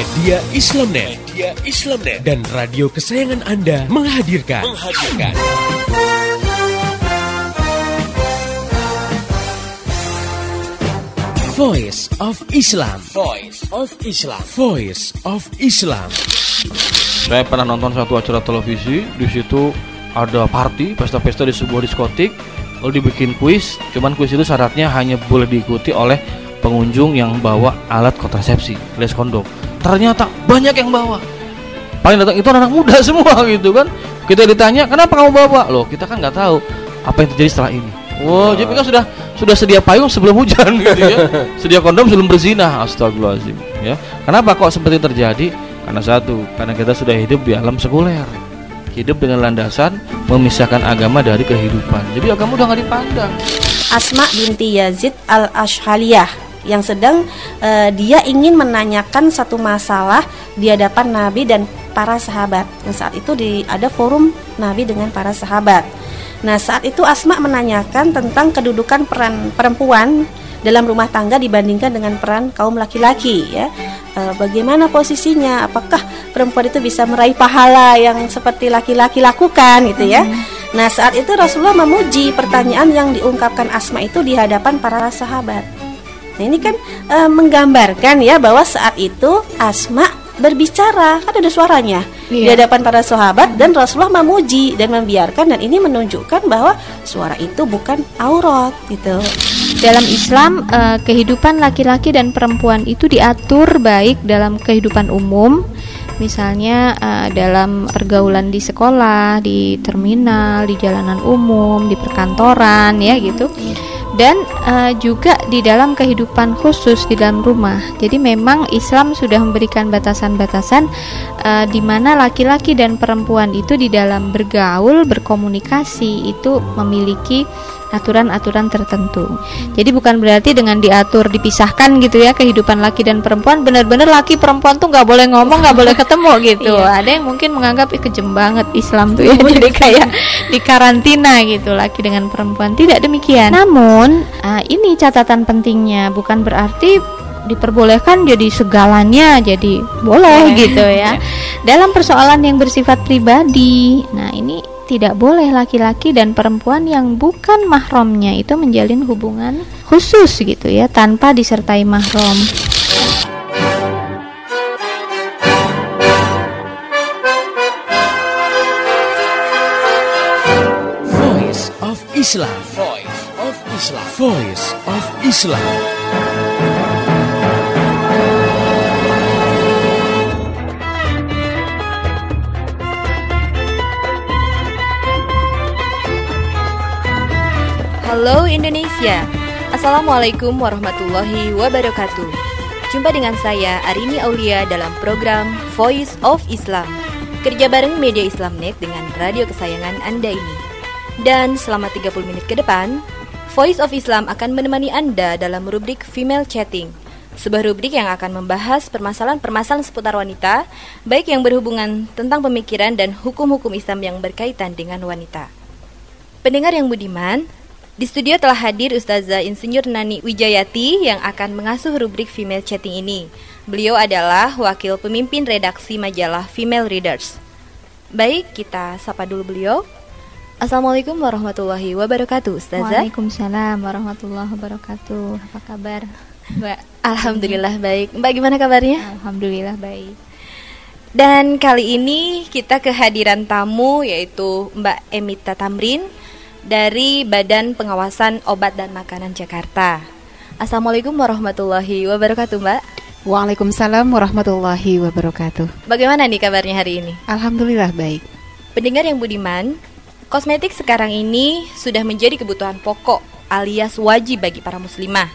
Media Islamnet, Media Islamnet dan radio kesayangan Anda menghadirkan menghadirkan Voice of Islam. Voice of Islam. Voice of Islam. Saya pernah nonton satu acara televisi, di situ ada party, pesta-pesta di sebuah diskotik, lalu dibikin kuis. Cuman kuis itu syaratnya hanya boleh diikuti oleh pengunjung yang bawa alat kontrasepsi, alias kondom. Ternyata banyak yang bawa. Paling datang itu anak muda semua gitu kan. Kita ditanya, "Kenapa kamu bawa?" Loh, kita kan nggak tahu apa yang terjadi setelah ini. Wow, jadi kan sudah sudah sedia payung sebelum hujan gitu ya. Sedia kondom sebelum berzina. Astagfirullahaladzim ya. Kenapa kok seperti terjadi? Karena satu, karena kita sudah hidup di alam sekuler. Hidup dengan landasan memisahkan agama dari kehidupan. Jadi agama udah nggak dipandang. Asma binti Yazid al Ashhaliyah yang sedang uh, dia ingin menanyakan satu masalah di hadapan Nabi dan para sahabat. Dan saat itu di ada forum Nabi dengan para sahabat. Nah, saat itu Asma menanyakan tentang kedudukan peran perempuan dalam rumah tangga dibandingkan dengan peran kaum laki-laki ya. E, bagaimana posisinya? Apakah perempuan itu bisa meraih pahala yang seperti laki-laki lakukan gitu ya? Hmm. Nah, saat itu Rasulullah memuji pertanyaan yang diungkapkan Asma itu di hadapan para sahabat. Nah, ini kan e, menggambarkan ya bahwa saat itu Asma berbicara, kan ada suaranya iya. di hadapan para sahabat dan Rasulullah memuji dan membiarkan dan ini menunjukkan bahwa suara itu bukan aurat gitu. Dalam Islam eh, kehidupan laki-laki dan perempuan itu diatur baik dalam kehidupan umum misalnya uh, dalam pergaulan di sekolah, di terminal, di jalanan umum, di perkantoran ya gitu. Dan uh, juga di dalam kehidupan khusus di dalam rumah. Jadi memang Islam sudah memberikan batasan-batasan uh, di mana laki-laki dan perempuan itu di dalam bergaul, berkomunikasi itu memiliki aturan-aturan tertentu. Jadi bukan berarti dengan diatur dipisahkan gitu ya kehidupan laki dan perempuan benar-benar laki perempuan tuh nggak boleh ngomong nggak boleh ketemu gitu. iya. Ada yang mungkin menganggap Ih, kejem banget Islam tuh ya jadi kayak di karantina gitu laki dengan perempuan tidak demikian. Namun uh, ini catatan pentingnya bukan berarti diperbolehkan jadi segalanya jadi boleh gitu ya. Dalam persoalan yang bersifat pribadi. Nah, ini tidak boleh laki-laki dan perempuan yang bukan mahramnya itu menjalin hubungan khusus gitu ya tanpa disertai mahram. Voice of Islam. Voice of Islam. Voice of Islam. Halo Indonesia. Assalamualaikum warahmatullahi wabarakatuh. Jumpa dengan saya Arini Aulia dalam program Voice of Islam. Kerja bareng Media Islamnet dengan radio kesayangan Anda ini. Dan selama 30 menit ke depan Voice of Islam akan menemani Anda dalam rubrik Female Chatting. Sebuah rubrik yang akan membahas permasalahan-permasalahan seputar wanita, baik yang berhubungan tentang pemikiran dan hukum-hukum Islam yang berkaitan dengan wanita. Pendengar yang budiman, di studio telah hadir Ustazah Insinyur Nani Wijayati yang akan mengasuh rubrik Female Chatting ini. Beliau adalah wakil pemimpin redaksi majalah Female Readers. Baik, kita sapa dulu beliau. Assalamualaikum warahmatullahi wabarakatuh, Ustazah. Waalaikumsalam warahmatullahi wabarakatuh. Apa kabar, Mbak? Alhamdulillah baik. Mbak gimana kabarnya? Alhamdulillah baik. Dan kali ini kita kehadiran tamu yaitu Mbak Emita Tamrin dari Badan Pengawasan Obat dan Makanan Jakarta. Assalamualaikum warahmatullahi wabarakatuh, Mbak. Waalaikumsalam warahmatullahi wabarakatuh. Bagaimana nih kabarnya hari ini? Alhamdulillah baik. Pendengar yang budiman, kosmetik sekarang ini sudah menjadi kebutuhan pokok alias wajib bagi para muslimah.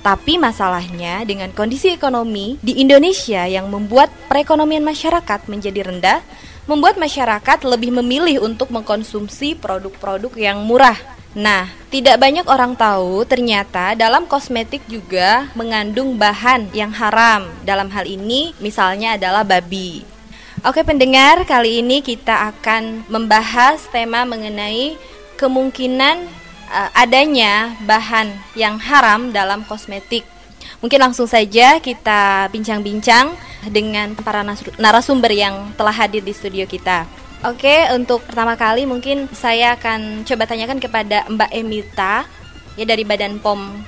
Tapi masalahnya dengan kondisi ekonomi di Indonesia yang membuat perekonomian masyarakat menjadi rendah, membuat masyarakat lebih memilih untuk mengkonsumsi produk-produk yang murah. Nah, tidak banyak orang tahu ternyata dalam kosmetik juga mengandung bahan yang haram. Dalam hal ini misalnya adalah babi. Oke pendengar, kali ini kita akan membahas tema mengenai kemungkinan uh, adanya bahan yang haram dalam kosmetik. Mungkin langsung saja kita bincang-bincang dengan para narasumber yang telah hadir di studio kita. Oke, untuk pertama kali mungkin saya akan coba tanyakan kepada Mbak Emita ya dari Badan POM.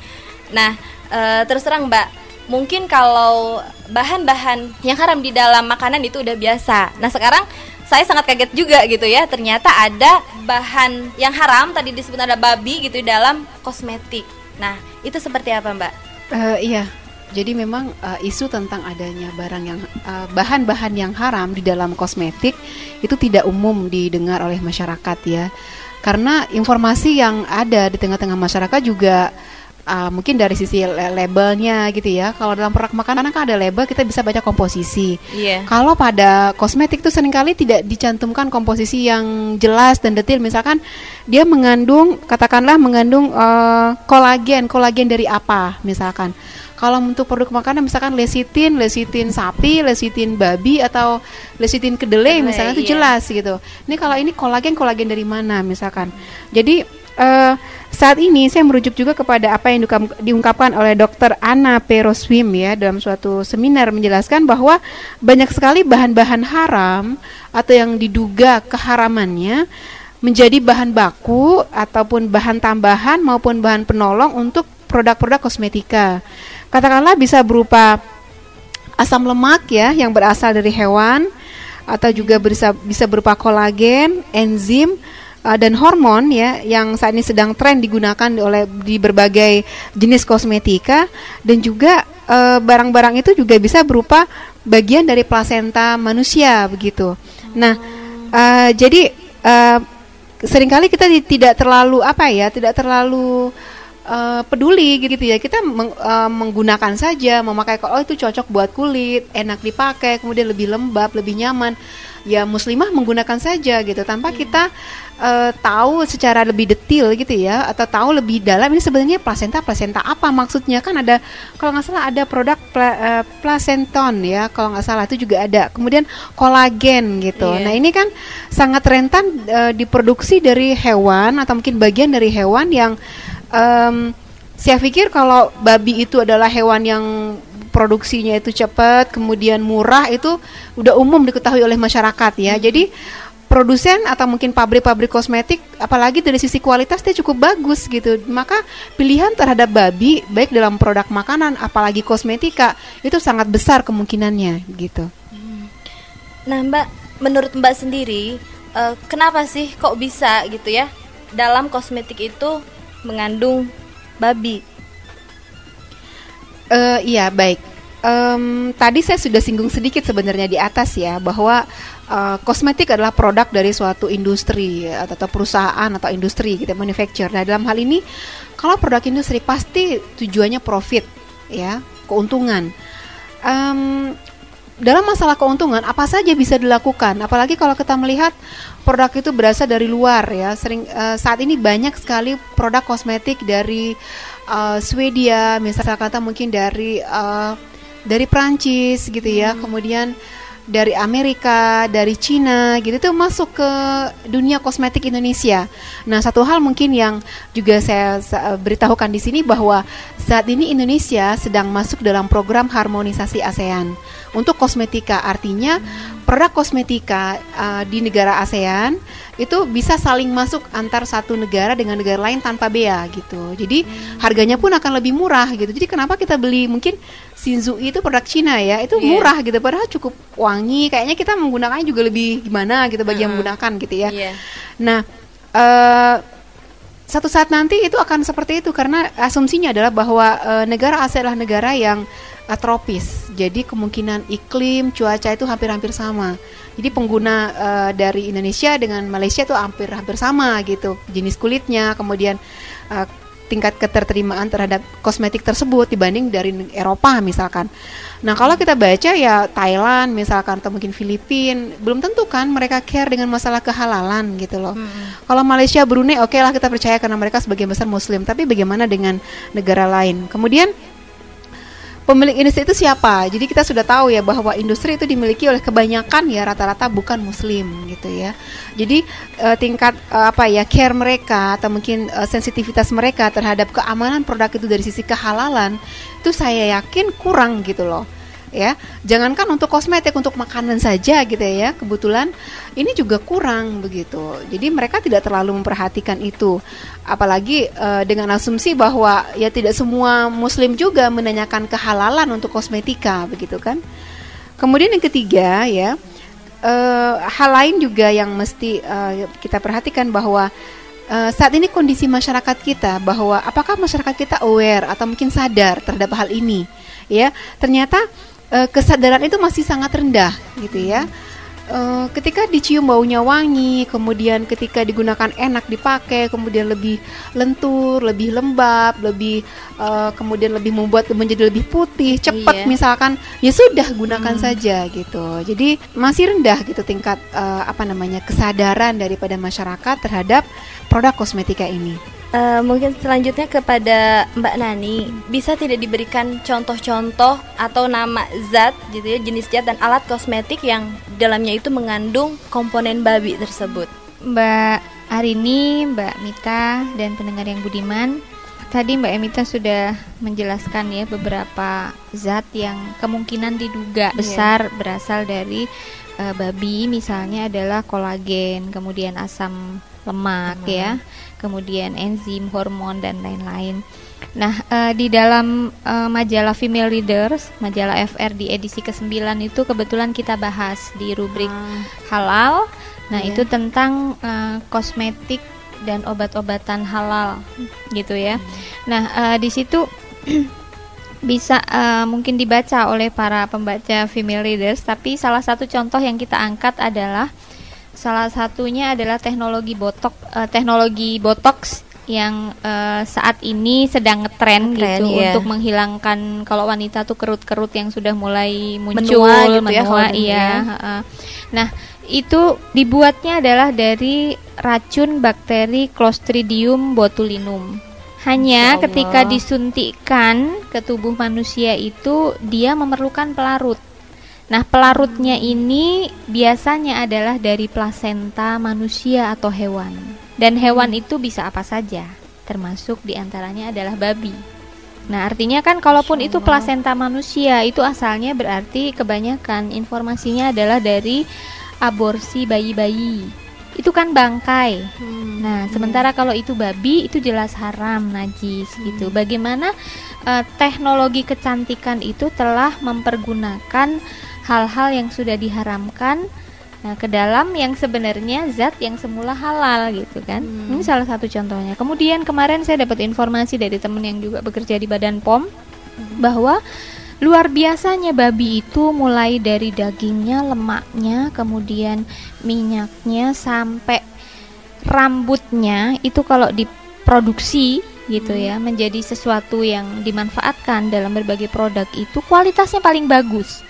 Nah, e, terus terang Mbak, mungkin kalau bahan-bahan yang haram di dalam makanan itu udah biasa. Nah, sekarang saya sangat kaget juga gitu ya, ternyata ada bahan yang haram tadi disebut ada babi gitu di dalam kosmetik. Nah, itu seperti apa, Mbak? Uh, iya, jadi memang uh, isu tentang adanya barang yang eh, bahan-bahan yang haram di dalam kosmetik itu tidak umum didengar oleh masyarakat ya. Karena informasi yang ada di tengah-tengah masyarakat juga uh, mungkin dari sisi labelnya gitu ya. Kalau dalam produk makanan kan ada label kita bisa baca komposisi. Yeah. Kalau pada kosmetik itu sering kali tidak dicantumkan komposisi yang jelas dan detail. Misalkan dia mengandung katakanlah mengandung uh, kolagen, kolagen dari apa misalkan. Kalau untuk produk makanan misalkan lecitin, lecitin sapi, lecitin babi atau lecitin kedelai misalnya itu iya. jelas gitu. Ini kalau ini kolagen kolagen dari mana misalkan. Jadi uh, saat ini saya merujuk juga kepada apa yang diungkapkan oleh Dr. Anna Peroswim ya dalam suatu seminar menjelaskan bahwa banyak sekali bahan-bahan haram atau yang diduga keharamannya menjadi bahan baku ataupun bahan tambahan maupun bahan penolong untuk produk-produk kosmetika. Katakanlah bisa berupa asam lemak ya yang berasal dari hewan atau juga bisa bisa berupa kolagen, enzim uh, dan hormon ya yang saat ini sedang tren digunakan oleh di berbagai jenis kosmetika dan juga uh, barang-barang uh, itu juga bisa berupa bagian dari plasenta manusia begitu. Nah, uh, jadi uh, sering kali kita tidak terlalu apa ya, tidak terlalu uh, peduli gitu ya. Kita meng, uh, menggunakan saja memakai oh itu cocok buat kulit enak dipakai kemudian lebih lembab lebih nyaman. Ya muslimah menggunakan saja gitu tanpa hmm. kita uh, tahu secara lebih detail gitu ya atau tahu lebih dalam ini sebenarnya plasenta plasenta apa maksudnya? Kan ada kalau nggak salah ada produk pla, uh, placenton ya kalau nggak salah itu juga ada. Kemudian kolagen gitu. Yeah. nah ini kan sangat rentan uh, diproduksi dari hewan atau mungkin bagian dari hewan yang um, saya pikir kalau babi itu adalah hewan yang produksinya itu cepat, kemudian murah itu udah umum diketahui oleh masyarakat ya. Hmm. Jadi produsen atau mungkin pabrik-pabrik kosmetik apalagi dari sisi kualitas dia cukup bagus gitu. Maka pilihan terhadap babi baik dalam produk makanan apalagi kosmetika itu sangat besar kemungkinannya gitu. Hmm. Nah, Mbak, menurut Mbak sendiri uh, kenapa sih kok bisa gitu ya dalam kosmetik itu mengandung babi? Uh, iya baik. Um, tadi saya sudah singgung sedikit sebenarnya di atas ya bahwa uh, kosmetik adalah produk dari suatu industri atau, perusahaan atau industri kita gitu, manufacture. Nah dalam hal ini kalau produk industri pasti tujuannya profit ya keuntungan. Um, dalam masalah keuntungan apa saja bisa dilakukan apalagi kalau kita melihat produk itu berasal dari luar ya sering uh, saat ini banyak sekali produk kosmetik dari uh, Swedia misalnya kata mungkin dari uh, dari Prancis gitu ya hmm. kemudian dari Amerika, dari Cina gitu itu masuk ke dunia kosmetik Indonesia. Nah, satu hal mungkin yang juga saya beritahukan di sini bahwa saat ini Indonesia sedang masuk dalam program harmonisasi ASEAN untuk kosmetika. Artinya produk kosmetika uh, di negara ASEAN itu bisa saling masuk antar satu negara dengan negara lain tanpa bea gitu. Jadi harganya pun akan lebih murah gitu. Jadi kenapa kita beli mungkin Shinzui itu produk Cina ya, itu yeah. murah gitu padahal cukup wangi. Kayaknya kita menggunakannya juga lebih gimana gitu bagi uh -huh. yang menggunakan gitu ya. Yeah. Nah, uh, satu saat nanti itu akan seperti itu karena asumsinya adalah bahwa uh, negara ASEAN adalah negara yang uh, tropis. Jadi kemungkinan iklim, cuaca itu hampir-hampir sama. Jadi pengguna uh, dari Indonesia dengan Malaysia itu hampir-hampir sama gitu. Jenis kulitnya, kemudian uh, tingkat keterterimaan terhadap kosmetik tersebut dibanding dari Eropa misalkan. Nah kalau kita baca ya Thailand misalkan atau mungkin Filipina belum tentu kan mereka care dengan masalah kehalalan gitu loh. Hmm. Kalau Malaysia Brunei oke okay lah kita percaya karena mereka sebagian besar Muslim. Tapi bagaimana dengan negara lain? Kemudian pemilik industri itu siapa? Jadi kita sudah tahu ya bahwa industri itu dimiliki oleh kebanyakan ya rata-rata bukan muslim gitu ya. Jadi uh, tingkat uh, apa ya care mereka atau mungkin uh, sensitivitas mereka terhadap keamanan produk itu dari sisi kehalalan itu saya yakin kurang gitu loh ya. Jangankan untuk kosmetik untuk makanan saja gitu ya kebetulan ini juga kurang begitu. Jadi mereka tidak terlalu memperhatikan itu. Apalagi uh, dengan asumsi bahwa ya tidak semua muslim juga menanyakan kehalalan untuk kosmetika begitu kan. Kemudian yang ketiga ya uh, hal lain juga yang mesti uh, kita perhatikan bahwa uh, saat ini kondisi masyarakat kita bahwa apakah masyarakat kita aware atau mungkin sadar terhadap hal ini? Ya ternyata uh, kesadaran itu masih sangat rendah gitu ya. Uh, ketika dicium baunya wangi, kemudian ketika digunakan enak dipakai, kemudian lebih lentur, lebih lembab, lebih uh, kemudian lebih membuat menjadi lebih putih, cepat iya. misalkan, ya sudah gunakan hmm. saja gitu. Jadi masih rendah gitu tingkat uh, apa namanya kesadaran daripada masyarakat terhadap produk kosmetika ini. Uh, mungkin selanjutnya kepada Mbak Nani, bisa tidak diberikan contoh-contoh atau nama zat gitu ya, jenis zat dan alat kosmetik yang dalamnya itu mengandung komponen babi tersebut? Mbak Arini, Mbak Mita dan pendengar yang budiman, tadi Mbak Emita sudah menjelaskan ya beberapa zat yang kemungkinan diduga yeah. besar berasal dari uh, babi, misalnya adalah kolagen, kemudian asam lemak ya kemudian enzim, hormon dan lain-lain. Nah, uh, di dalam uh, majalah Female Readers, majalah FR di edisi ke-9 itu kebetulan kita bahas di rubrik hmm. halal. Nah, yeah. itu tentang uh, kosmetik dan obat-obatan halal gitu ya. Hmm. Nah, uh, di situ bisa uh, mungkin dibaca oleh para pembaca female readers, tapi salah satu contoh yang kita angkat adalah Salah satunya adalah teknologi botok uh, teknologi botox yang uh, saat ini sedang ngetren gitu iya. untuk menghilangkan kalau wanita tuh kerut-kerut yang sudah mulai muncul menua, gitu ya, menua ya, iya. Ya. Nah, itu dibuatnya adalah dari racun bakteri Clostridium botulinum. Hanya ketika disuntikkan ke tubuh manusia itu dia memerlukan pelarut. Nah, pelarutnya ini biasanya adalah dari plasenta manusia atau hewan. Dan hewan itu bisa apa saja, termasuk di antaranya adalah babi. Nah, artinya kan kalaupun itu plasenta manusia, itu asalnya berarti kebanyakan informasinya adalah dari aborsi bayi-bayi. Itu kan bangkai. Hmm. Nah, sementara kalau itu babi, itu jelas haram, najis hmm. gitu. Bagaimana uh, teknologi kecantikan itu telah mempergunakan hal-hal yang sudah diharamkan nah, ke dalam yang sebenarnya zat yang semula halal gitu kan. Hmm. Ini salah satu contohnya. Kemudian kemarin saya dapat informasi dari teman yang juga bekerja di Badan POM hmm. bahwa luar biasanya babi itu mulai dari dagingnya, lemaknya, kemudian minyaknya sampai rambutnya itu kalau diproduksi gitu hmm. ya menjadi sesuatu yang dimanfaatkan dalam berbagai produk itu kualitasnya paling bagus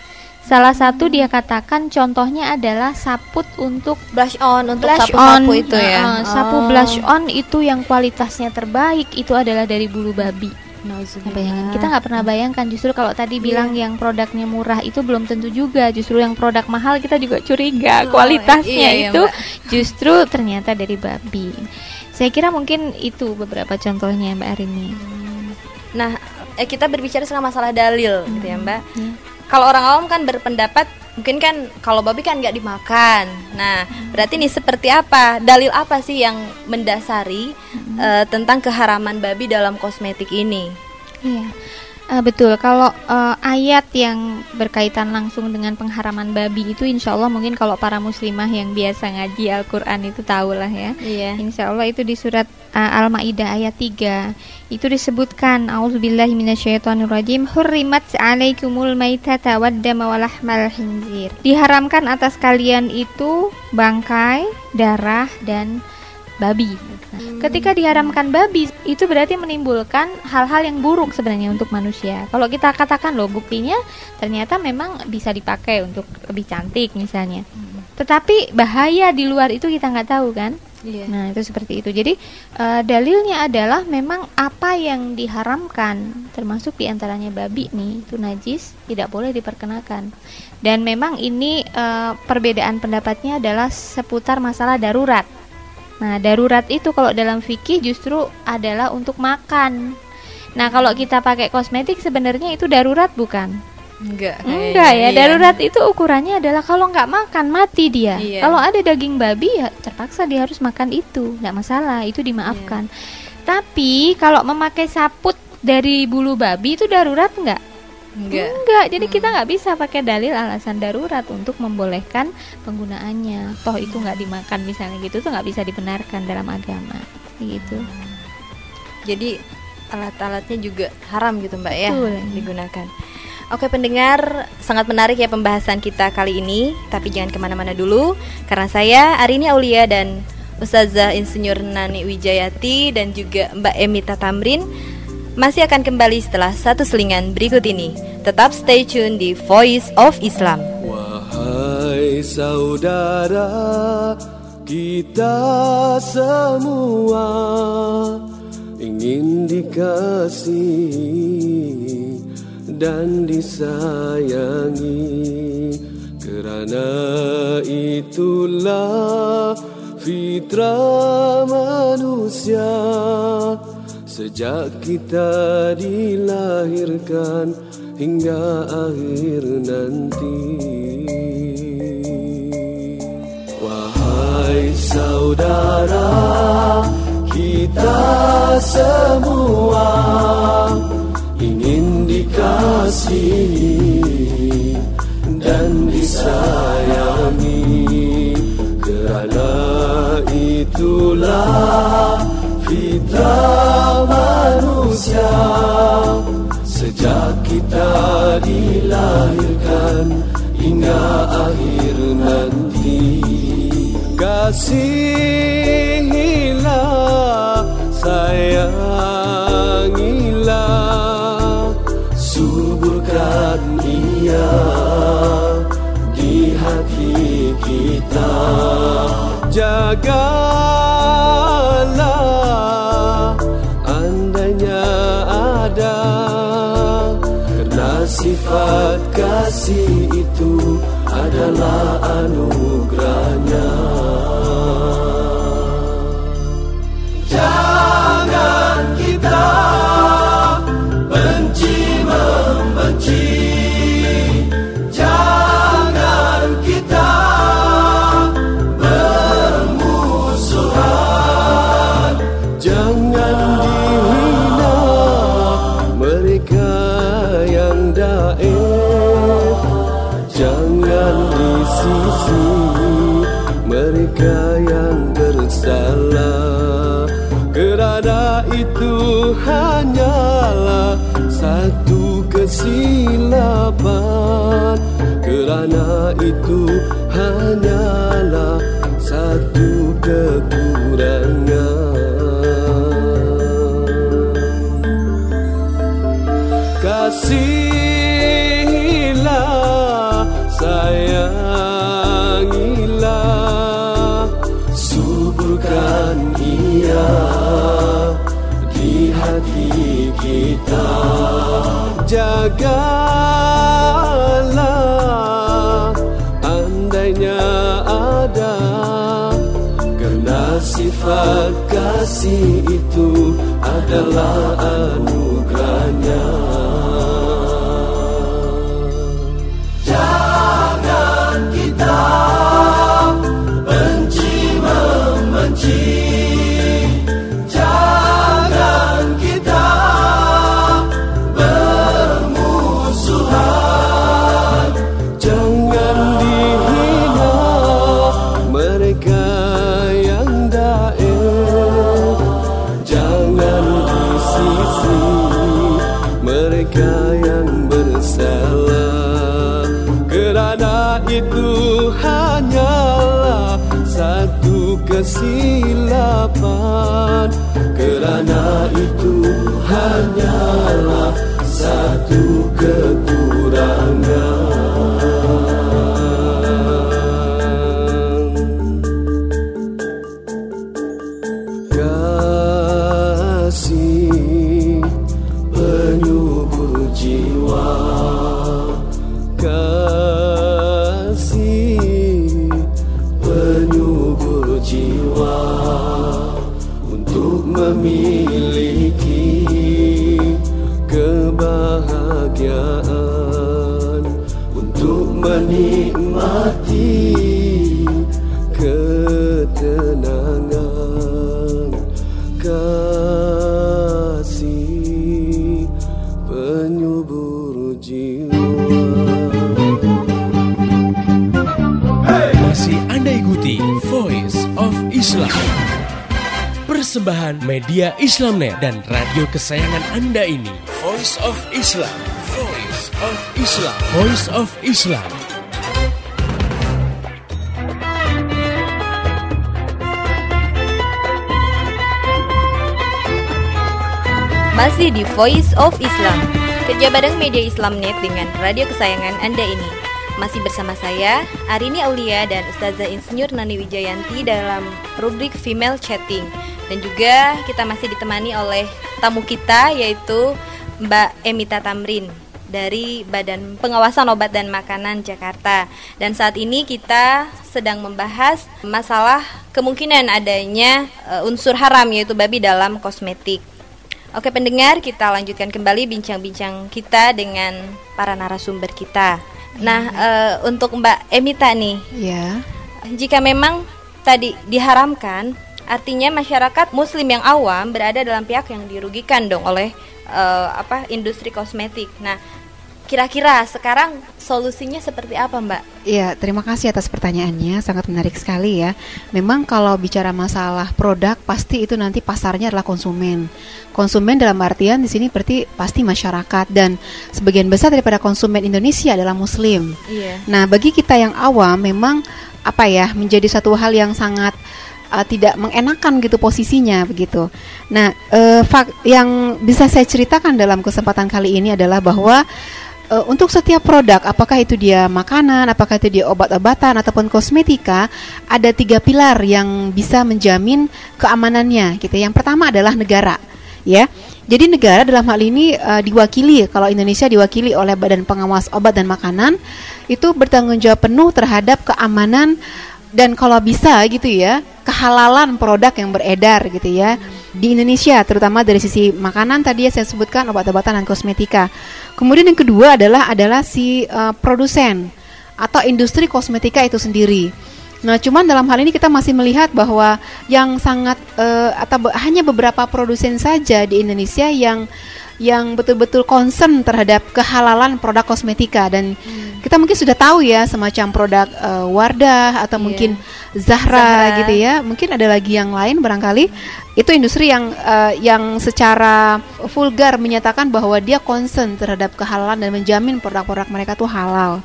Salah satu dia katakan contohnya adalah saput untuk blush on untuk sapu-sapu itu ya. Uh, sapu oh. blush on itu yang kualitasnya terbaik itu adalah dari bulu babi. Nah, bayangkan kita nggak pernah bayangkan justru kalau tadi yeah. bilang yang produknya murah itu belum tentu juga justru yang produk mahal kita juga curiga oh, kualitasnya iya, iya, itu mbak. justru ternyata dari babi. Saya kira mungkin itu beberapa contohnya Mbak Arini. Hmm. Nah, eh, kita berbicara soal masalah dalil hmm. gitu ya Mbak. Hmm kalau orang awam kan berpendapat mungkin kan kalau babi kan nggak dimakan. Nah, berarti ini seperti apa? Dalil apa sih yang mendasari hmm. uh, tentang keharaman babi dalam kosmetik ini? Iya. Uh, betul, kalau uh, ayat yang berkaitan langsung dengan pengharaman babi itu insya Allah mungkin kalau para muslimah yang biasa ngaji Al-Quran itu tahu lah ya iya. Insya Allah itu di surat uh, Al-Ma'idah ayat 3 Itu disebutkan A'udzubillahi minasyaitonirrajim Hurrimat alaikumul maitata waddama walahmal hinzir Diharamkan atas kalian itu bangkai, darah, dan babi. Ketika diharamkan babi, itu berarti menimbulkan hal-hal yang buruk sebenarnya untuk manusia. Kalau kita katakan loh buktinya ternyata memang bisa dipakai untuk lebih cantik misalnya. Tetapi bahaya di luar itu kita nggak tahu kan? Iya. Nah, itu seperti itu. Jadi eh, dalilnya adalah memang apa yang diharamkan, termasuk di antaranya babi nih, itu najis, tidak boleh diperkenakan. Dan memang ini eh, perbedaan pendapatnya adalah seputar masalah darurat. Nah, darurat itu kalau dalam fikih justru adalah untuk makan. Nah, kalau kita pakai kosmetik sebenarnya itu darurat bukan? Enggak. Enggak ya, iya. darurat itu ukurannya adalah kalau nggak makan mati dia. Iya. Kalau ada daging babi ya terpaksa dia harus makan itu, nggak masalah, itu dimaafkan. Iya. Tapi kalau memakai saput dari bulu babi itu darurat nggak? Enggak. Enggak, jadi kita nggak bisa pakai dalil alasan darurat untuk membolehkan penggunaannya. Toh itu nggak dimakan misalnya gitu tuh nggak bisa dibenarkan dalam agama, gitu. Jadi alat-alatnya juga haram gitu Mbak ya Betul. digunakan. Oke pendengar, sangat menarik ya pembahasan kita kali ini. Tapi jangan ke mana-mana dulu, karena saya Arini Aulia dan Ustazah Insinyur Nani Wijayati dan juga Mbak Emita Tamrin masih akan kembali setelah satu selingan berikut ini. Tetap stay tune di Voice of Islam. Wahai saudara, kita semua ingin dikasihi dan disayangi. Kerana itulah fitrah manusia sejak kita dilahirkan hingga akhir nanti. Wahai saudara, kita semua ingin dikasihi dan disayangi. Kerana itulah manusia sejak kita dilahirkan hingga akhir nanti. Kasihilah, sayangilah, suburkan ia di hati kita. Jagalah kasih itu adalah anugerahnya Kerana itu hanyalah satu kekurangan. Kasihilah, sayangilah Suburkan ia di hati kita. Jagalah kasih itu adalah anugerahnya kesilapan. Kerana itu hanyalah satu kekurangan Persembahan media Islamnet dan radio kesayangan Anda ini. Voice of Islam. Voice of Islam. Voice of Islam. Masih di Voice of Islam Kerja bareng media Islamnet dengan radio kesayangan Anda ini Masih bersama saya, Arini Aulia dan Ustazah Insinyur Nani Wijayanti dalam rubrik Female Chatting Dan juga kita masih ditemani oleh tamu kita yaitu Mbak Emita Tamrin dari Badan Pengawasan Obat dan Makanan Jakarta. Dan saat ini kita sedang membahas masalah kemungkinan adanya e, unsur haram yaitu babi dalam kosmetik. Oke pendengar, kita lanjutkan kembali bincang-bincang kita dengan para narasumber kita. Nah, eh, untuk Mbak Emita nih, Ya. jika memang tadi diharamkan, artinya masyarakat Muslim yang awam berada dalam pihak yang dirugikan dong oleh eh, apa industri kosmetik. Nah, kira-kira sekarang solusinya seperti apa, Mbak? Iya, terima kasih atas pertanyaannya, sangat menarik sekali ya. Memang kalau bicara masalah produk, pasti itu nanti pasarnya adalah konsumen. Konsumen dalam artian di sini berarti pasti masyarakat dan sebagian besar daripada konsumen Indonesia adalah Muslim. Iya. Nah, bagi kita yang awam memang apa ya menjadi satu hal yang sangat uh, tidak mengenakan gitu posisinya begitu. Nah, eh, fak- yang bisa saya ceritakan dalam kesempatan kali ini adalah bahwa eh, untuk setiap produk, apakah itu dia makanan, apakah itu dia obat-obatan ataupun kosmetika, ada tiga pilar yang bisa menjamin keamanannya. Gitu. Yang pertama adalah negara, ya. Jadi negara dalam hal ini eh, diwakili, kalau Indonesia diwakili oleh Badan Pengawas Obat dan Makanan, itu bertanggung jawab penuh terhadap keamanan dan kalau bisa gitu ya kehalalan produk yang beredar gitu ya di Indonesia terutama dari sisi makanan tadi ya saya sebutkan obat-obatan dan kosmetika. Kemudian yang kedua adalah adalah si eh, produsen atau industri kosmetika itu sendiri. Nah, cuman dalam hal ini kita masih melihat bahwa yang sangat eh, atau hanya beberapa produsen saja di Indonesia yang yang betul-betul concern terhadap kehalalan produk kosmetika dan kita mungkin sudah tahu ya semacam produk eh, Wardah atau Iya. mungkin Zahra, Zahra. gitu ya. Mungkin ada lagi yang lain barangkali itu industri yang eh, yang secara vulgar menyatakan bahwa dia concern terhadap kehalalan dan menjamin produk-produk mereka tuh halal.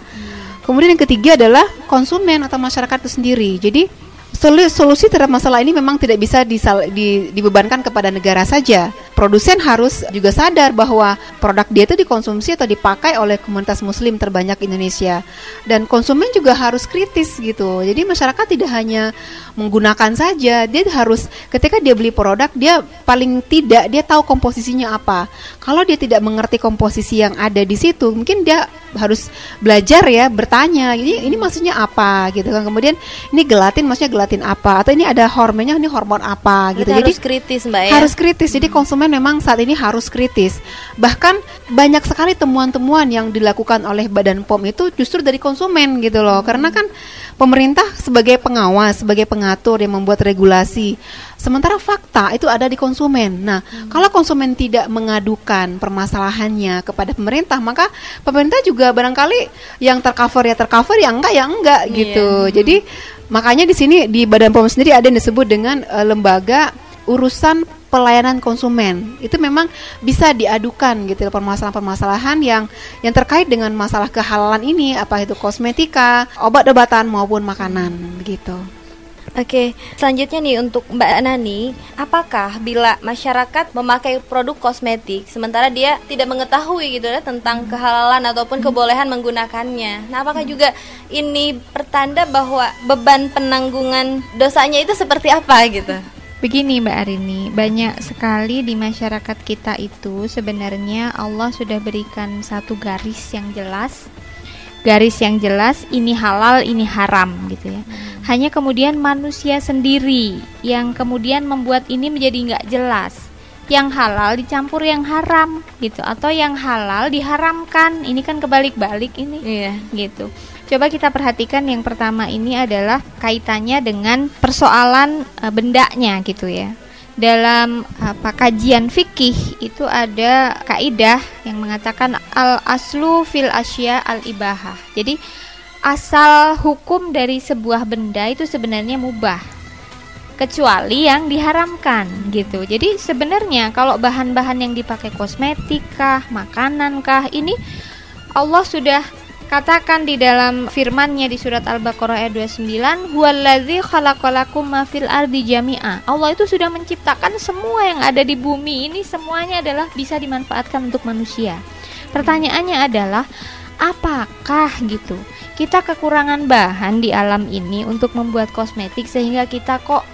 Kemudian yang ketiga adalah konsumen atau masyarakat itu sendiri. Jadi solu- solusi terhadap masalah ini memang tidak bisa di- dibebankan kepada negara saja. Produsen harus juga sadar bahwa produk dia itu dikonsumsi atau dipakai oleh komunitas muslim terbanyak Indonesia. Dan konsumen juga harus kritis gitu. Jadi masyarakat tidak hanya menggunakan saja, dia harus ketika dia beli produk dia paling tidak dia tahu komposisinya apa. Kalau dia tidak mengerti komposisi yang ada di situ, mungkin dia harus belajar ya, bertanya, ini ini maksudnya apa gitu kan. Kemudian ini gelatin maksudnya gelatin apa atau ini ada hormonnya ini hormon apa gitu. Berarti Jadi harus kritis, Mbak ya. harus kritis. Jadi konsumen memang saat ini harus kritis. Bahkan banyak sekali temuan-temuan yang dilakukan oleh Badan POM itu justru dari konsumen gitu loh. Karena kan pemerintah sebagai pengawas, sebagai pengatur yang membuat regulasi. Sementara fakta itu ada di konsumen. Nah, kalau konsumen tidak mengadukan permasalahannya kepada pemerintah, maka pemerintah juga barangkali yang tercover ya tercover, yang enggak ya enggak Iya. gitu. Jadi makanya di sini di Badan POM sendiri ada yang disebut dengan eh, lembaga urusan pelayanan konsumen itu memang bisa diadukan gitu permasalahan-permasalahan yang yang terkait dengan masalah kehalalan ini apa itu kosmetika, obat-obatan maupun makanan begitu. Oke, selanjutnya nih untuk Mbak Nani, apakah bila masyarakat memakai produk kosmetik sementara dia tidak mengetahui gitu ya tentang kehalalan ataupun kebolehan menggunakannya. Nah, apakah juga ini pertanda bahwa beban penanggungan dosanya itu seperti apa gitu? Begini Mbak Arini, banyak sekali di masyarakat kita itu sebenarnya Allah sudah berikan satu garis yang jelas. Garis yang jelas ini halal, ini haram gitu ya. Hanya kemudian manusia sendiri yang kemudian membuat ini menjadi nggak jelas. Yang halal dicampur yang haram gitu atau yang halal diharamkan. Ini kan kebalik-balik ini Iya. gitu. Coba kita perhatikan yang pertama ini adalah kaitannya dengan persoalan uh, bendanya gitu ya. Dalam apa kajian fikih itu ada kaidah yang mengatakan al aslu fil asya al ibahah. Jadi asal hukum dari sebuah benda itu sebenarnya mubah kecuali yang diharamkan gitu. Jadi sebenarnya kalau bahan-bahan yang dipakai kosmetik kah, makanan kah ini Allah sudah katakan di dalam firman-Nya di surat Al-Baqarah ayat 29, "Huwallazi khalaqalakum ma fil ardi jami'a." Allah itu sudah menciptakan semua yang ada di bumi ini semuanya adalah bisa dimanfaatkan untuk manusia. Pertanyaannya adalah apakah gitu kita kekurangan bahan di alam ini untuk membuat kosmetik sehingga kita kok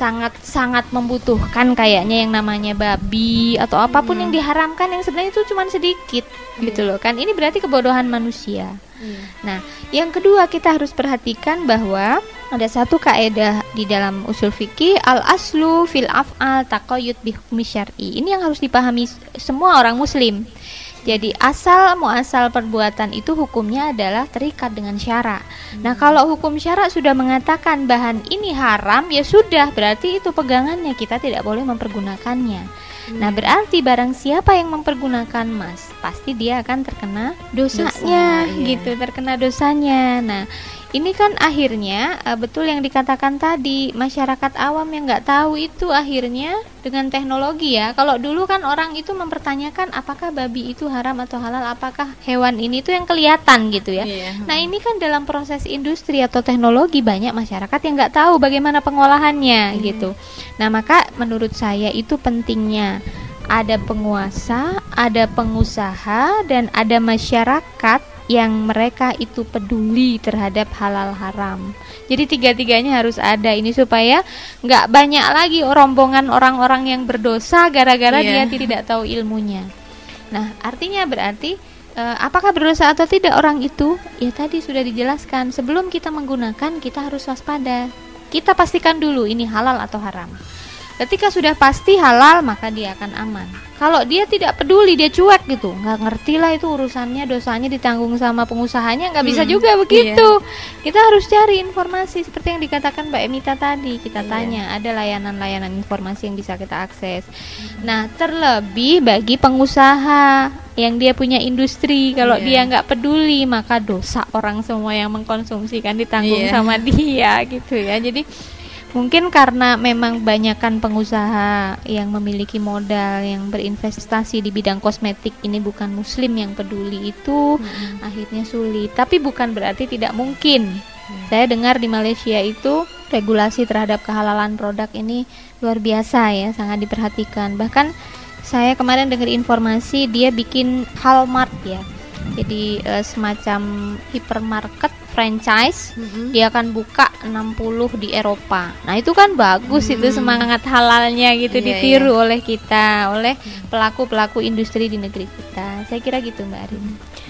sangat sangat membutuhkan kayaknya yang namanya babi atau apa pun hmm. yang diharamkan yang sebenarnya itu cuma sedikit hmm. gitu loh kan ini berarti kebodohan manusia hmm. nah yang kedua kita harus perhatikan bahwa ada satu kaidah di dalam usul fikih al aslu fil af'al taqayyud bi syar'i ini yang harus dipahami semua orang muslim jadi asal muasal perbuatan itu hukumnya adalah terikat dengan syara. Hmm. Nah, kalau hukum syara sudah mengatakan bahan ini haram, ya sudah berarti itu pegangannya kita tidak boleh mempergunakannya. Hmm. Nah, berarti barang siapa yang mempergunakan emas, pasti dia akan terkena dosanya Dosa, iya. gitu, terkena dosanya. Nah, ini kan akhirnya uh, betul yang dikatakan tadi masyarakat awam yang nggak tahu itu akhirnya dengan teknologi ya kalau dulu kan orang itu mempertanyakan apakah babi itu haram atau halal apakah hewan ini tuh yang kelihatan gitu ya yeah. nah ini kan dalam proses industri atau teknologi banyak masyarakat yang nggak tahu bagaimana pengolahannya mm. gitu nah maka menurut saya itu pentingnya ada penguasa, ada pengusaha, dan ada masyarakat yang mereka itu peduli terhadap halal haram. Jadi tiga-tiganya harus ada ini supaya nggak banyak lagi rombongan orang-orang yang berdosa gara-gara yeah. dia tidak tahu ilmunya. Nah, artinya berarti uh, apakah berdosa atau tidak orang itu? Ya tadi sudah dijelaskan. Sebelum kita menggunakan, kita harus waspada. Kita pastikan dulu ini halal atau haram. Ketika sudah pasti halal, maka dia akan aman. Kalau dia tidak peduli, dia cuek gitu, nggak ngerti lah itu urusannya, dosanya ditanggung sama pengusahanya, nggak bisa hmm, juga begitu. Iya. Kita harus cari informasi seperti yang dikatakan Mbak Emita tadi. Kita iya. tanya, ada layanan-layanan informasi yang bisa kita akses. Hmm. Nah, terlebih bagi pengusaha yang dia punya industri, kalau yeah. dia nggak peduli, maka dosa orang semua yang mengkonsumsikan ditanggung yeah. sama dia gitu ya. Jadi Mungkin karena memang banyakkan pengusaha yang memiliki modal yang berinvestasi di bidang kosmetik ini bukan muslim yang peduli itu hmm. akhirnya sulit. Tapi bukan berarti tidak mungkin. Hmm. Saya dengar di Malaysia itu regulasi terhadap kehalalan produk ini luar biasa ya, sangat diperhatikan. Bahkan saya kemarin dengar informasi dia bikin Halmart ya. Jadi uh, semacam hipermarket franchise mm-hmm. dia akan buka 60 di Eropa. Nah, itu kan bagus mm. itu semangat halalnya gitu yeah, ditiru yeah. oleh kita, oleh pelaku-pelaku industri di negeri kita. Saya kira gitu Mbak Arin.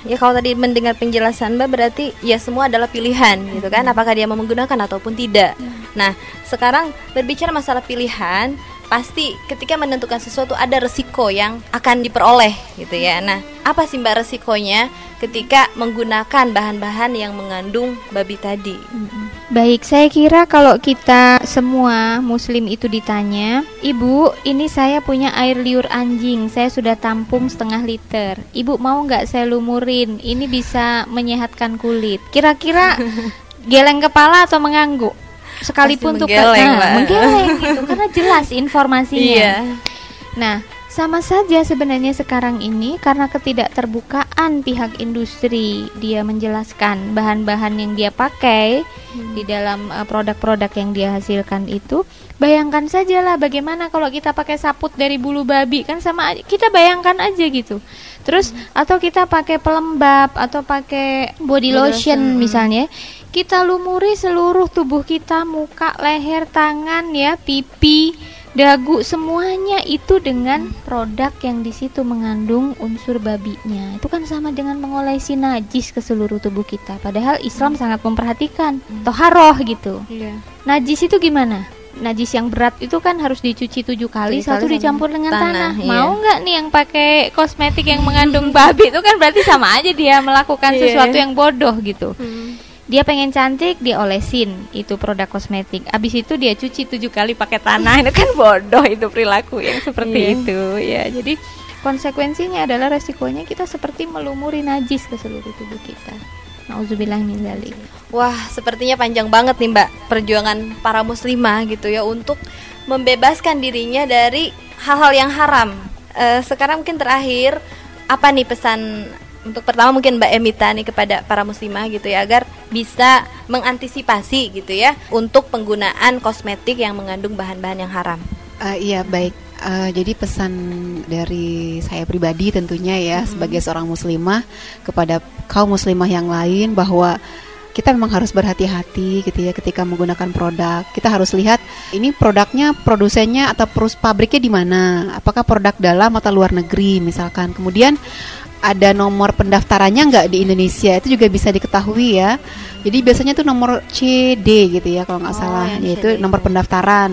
Ya kalau tadi mendengar penjelasan Mbak berarti ya semua adalah pilihan gitu kan apakah dia mau menggunakan ataupun tidak. Nah, sekarang berbicara masalah pilihan, pasti ketika menentukan sesuatu ada resiko yang akan diperoleh gitu ya. Nah, apa sih Mbak resikonya ketika menggunakan bahan-bahan yang mengandung babi tadi? Baik, saya kira kalau kita semua muslim itu ditanya, "Ibu, ini saya punya air liur anjing, saya sudah tampung setengah liter. Ibu mau nggak saya lumurin? Ini bisa menyehatkan kulit." Kira-kira geleng kepala atau mengangguk? Sekalipun tuh menggeleng, nah, menggeleng gitu karena jelas informasinya. Iya. Nah, sama saja sebenarnya sekarang ini karena ketidakterbukaan pihak industri dia menjelaskan bahan-bahan yang dia pakai hmm. di dalam uh, produk-produk yang dia hasilkan itu bayangkan sajalah bagaimana kalau kita pakai saput dari bulu babi kan sama kita bayangkan aja gitu terus hmm. atau kita pakai pelembab atau pakai body lotion, lotion misalnya kita lumuri seluruh tubuh kita, muka, leher, tangan ya, pipi, dagu semuanya itu dengan produk yang di situ mengandung unsur babinya. Itu kan sama dengan mengolesi najis ke seluruh tubuh kita. Padahal Islam hmm. sangat memperhatikan hmm. toharoh gitu. Yeah. Najis itu gimana? najis yang berat itu kan harus dicuci tujuh kali, satu dicampur dengan tanah. tanah. Iya. Mau nggak nih yang pakai kosmetik yang mengandung babi itu kan berarti sama aja dia melakukan yeah. sesuatu yang bodoh gitu. Hmm. Dia pengen cantik dia olesin itu produk kosmetik abis itu dia cuci tujuh kali pakai tanah itu kan bodoh itu perilaku yang seperti Iya. itu ya jadi konsekuensinya adalah resikonya kita seperti melumuri najis ke seluruh tubuh kita Nauzubillah min dzalik. Wah, sepertinya panjang banget nih Mbak perjuangan para muslimah gitu ya untuk membebaskan dirinya dari hal-hal yang haram. Eh, sekarang mungkin terakhir apa nih pesan untuk pertama mungkin Mbak Emita nih kepada para muslimah gitu ya agar bisa mengantisipasi gitu ya untuk penggunaan kosmetik yang mengandung bahan-bahan yang haram. Eh, iya baik. Eh, jadi pesan dari saya pribadi tentunya ya sebagai seorang muslimah kepada kaum muslimah yang lain bahwa kita memang harus berhati-hati gitu ya ketika menggunakan produk. Kita harus lihat ini produknya produsennya atau perus pabriknya di mana. Apakah produk dalam atau luar negeri misalkan. Kemudian ada nomor pendaftarannya nggak di Indonesia itu juga bisa diketahui ya. Jadi biasanya tuh nomor CD gitu ya kalau nggak Oh, salah yaitu CD nomor itu. pendaftaran.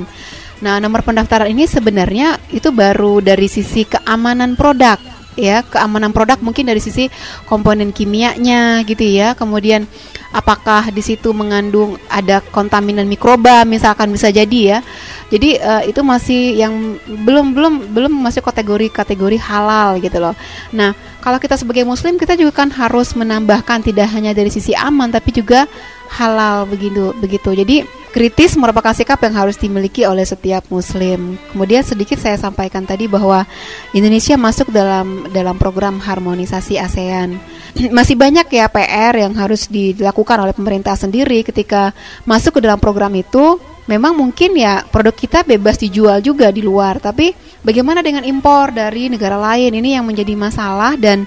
Nah, nomor pendaftaran ini sebenarnya itu baru dari sisi keamanan produk ya, keamanan produk mungkin dari sisi komponen kimianya gitu ya. Kemudian apakah di situ mengandung ada kontaminan mikroba misalkan bisa jadi ya. Jadi eh, itu masih yang belum belum belum masuk kategori kategori halal gitu loh. Nah, kalau kita sebagai muslim kita juga kan harus menambahkan tidak hanya dari sisi aman tapi juga halal begitu begitu. Jadi kritis merupakan sikap yang harus dimiliki oleh setiap muslim. Kemudian sedikit saya sampaikan tadi bahwa Indonesia masuk dalam dalam program harmonisasi ASEAN. Masih banyak ya PR yang harus dilakukan oleh pemerintah sendiri ketika masuk ke dalam program itu. Memang mungkin ya produk kita bebas dijual juga di luar, tapi bagaimana dengan impor dari negara lain ini yang menjadi masalah dan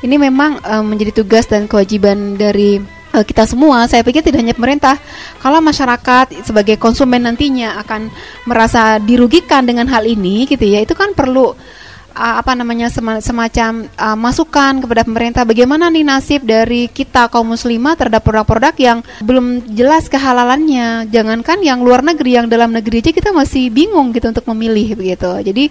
ini memang eh, menjadi tugas dan kewajiban dari eh, kita semua. Saya pikir tidak hanya pemerintah, kalau masyarakat sebagai konsumen nantinya akan merasa dirugikan dengan hal ini, gitu ya, itu kan perlu uh, apa namanya sema- semacam uh, masukan kepada pemerintah bagaimana nih nasib dari kita kaum muslimah terhadap produk-produk yang belum jelas kehalalannya. Jangankan yang luar negeri yang dalam negeri aja kita masih bingung gitu untuk memilih begitu. Jadi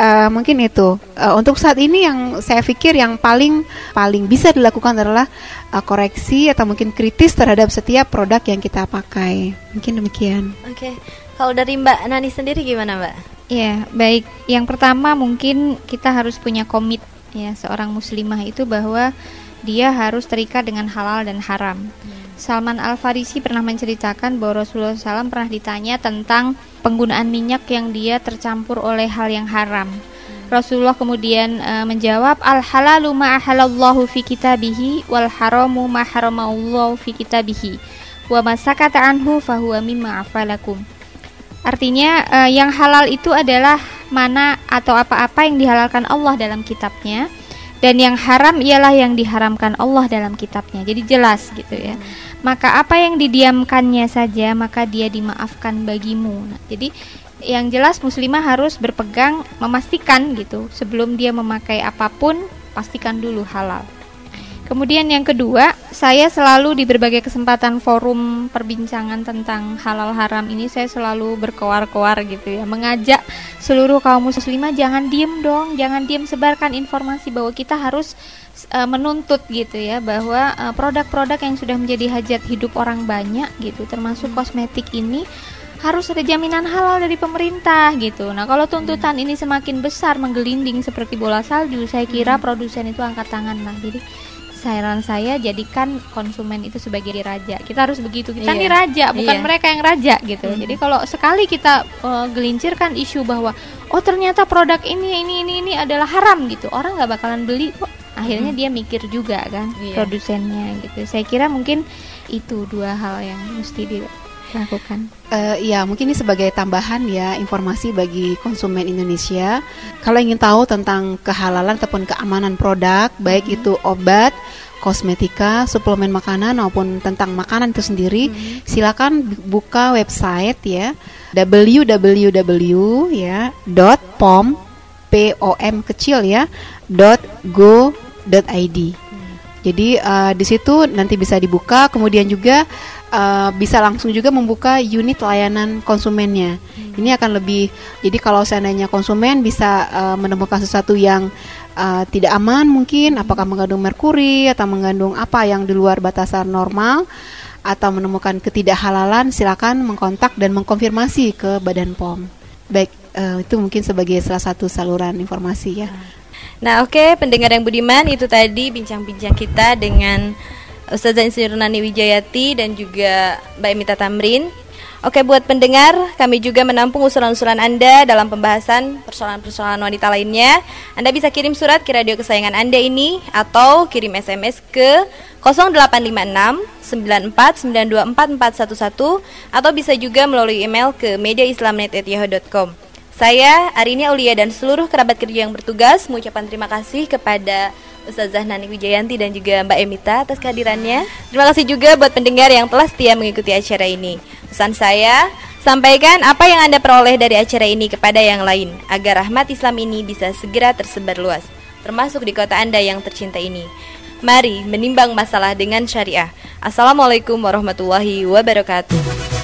uh, mungkin itu. Uh, untuk saat ini yang saya pikir yang paling paling bisa dilakukan adalah uh, koreksi atau mungkin kritis terhadap setiap produk yang kita pakai. Mungkin demikian. Oke. Kalau dari Mbak Nani sendiri gimana, Mbak? Ya, baik. Yang pertama mungkin kita harus punya komit ya seorang muslimah itu bahwa dia harus terikat dengan halal dan haram. Salman Al Farisi pernah menceritakan bahwa Rasulullah SAW pernah ditanya tentang penggunaan minyak yang dia tercampur oleh hal yang haram. Rasulullah kemudian eh, menjawab al halalu ma ahalallahu fi kitabihi wal haramu ma haramallahu fi kitabihi wa masakata anhu fahuwa mimma afalakum. Artinya eh, yang halal itu adalah mana atau apa-apa yang dihalalkan Allah dalam kitabnya dan yang haram ialah yang diharamkan Allah dalam kitabnya. Jadi jelas gitu ya. Maka apa yang didiamkannya saja maka dia dimaafkan bagimu. Nah, jadi yang jelas muslimah harus berpegang memastikan gitu sebelum dia memakai apa pun pastikan dulu halal. Kemudian yang kedua, saya selalu di berbagai kesempatan forum perbincangan tentang halal haram ini saya selalu berkoar-koar gitu ya, mengajak seluruh kaum muslimah jangan diem dong, jangan diem sebarkan informasi bahwa kita harus eh, menuntut gitu ya bahwa eh, produk-produk yang sudah menjadi hajat hidup orang banyak gitu, termasuk kosmetik ini harus ada jaminan halal dari pemerintah gitu. Nah, kalau tuntutan ini semakin besar menggelinding seperti bola salju, saya kira produsen itu angkat tangan lah. Jadi saran saya jadikan konsumen itu sebagai raja. Kita harus begitu. Kita Iya. nih raja, bukan Iya. mereka yang raja gitu. Jadi kalau sekali kita eh, gelincirkan isu bahwa oh ternyata produk ini ini ini ini adalah haram gitu, orang nggak bakalan beli kok. Akhirnya dia mikir juga kan Iya. produsennya gitu. Saya kira mungkin itu dua hal yang mesti dilakukan. Eh, ya, mungkin ini sebagai tambahan ya informasi bagi konsumen Indonesia. Kalau ingin tahu tentang kehalalan ataupun keamanan produk, baik itu obat, kosmetika, suplemen makanan maupun tentang makanan itu sendiri, silakan buka website ya www ya dot pom pom kecil ya dot go dot id. Jadi eh, di situ nanti bisa dibuka, kemudian juga eh, bisa langsung juga membuka unit layanan konsumennya. Ini akan lebih. Jadi kalau seandainya konsumen bisa eh, menemukan sesuatu yang eh, tidak aman mungkin, apakah mengandung merkuri atau mengandung apa yang di luar batasan normal, atau menemukan ketidakhalalan, silakan mengkontak dan mengkonfirmasi ke Badan POM. Baik, uh, itu mungkin sebagai salah satu saluran informasi ya. Nah, oke, okay, pendengar yang budiman, itu tadi bincang-bincang kita dengan Ustazah Insinyur Nani Wijayati dan juga Mbak Emita Tamrin. Oke, buat pendengar, kami juga menampung usulan-usulan Anda dalam pembahasan persoalan-persoalan wanita lainnya. Anda bisa kirim surat ke radio kesayangan Anda ini atau kirim SMS ke 0856 94924411 atau bisa juga melalui email ke mediaislamnet@yahoo.com. Saya Arini Aulia dan seluruh kerabat kerja yang bertugas mengucapkan terima kasih kepada Ustazah Nani Wijayanti dan juga Mbak Emita atas kehadirannya. Terima kasih juga buat pendengar yang telah setia mengikuti acara ini. Pesan saya, sampaikan apa yang Anda peroleh dari acara ini kepada yang lain agar rahmat Islam ini bisa segera tersebar luas, termasuk di kota Anda yang tercinta ini. Mari menimbang masalah dengan syariah. Assalamualaikum warahmatullahi wabarakatuh.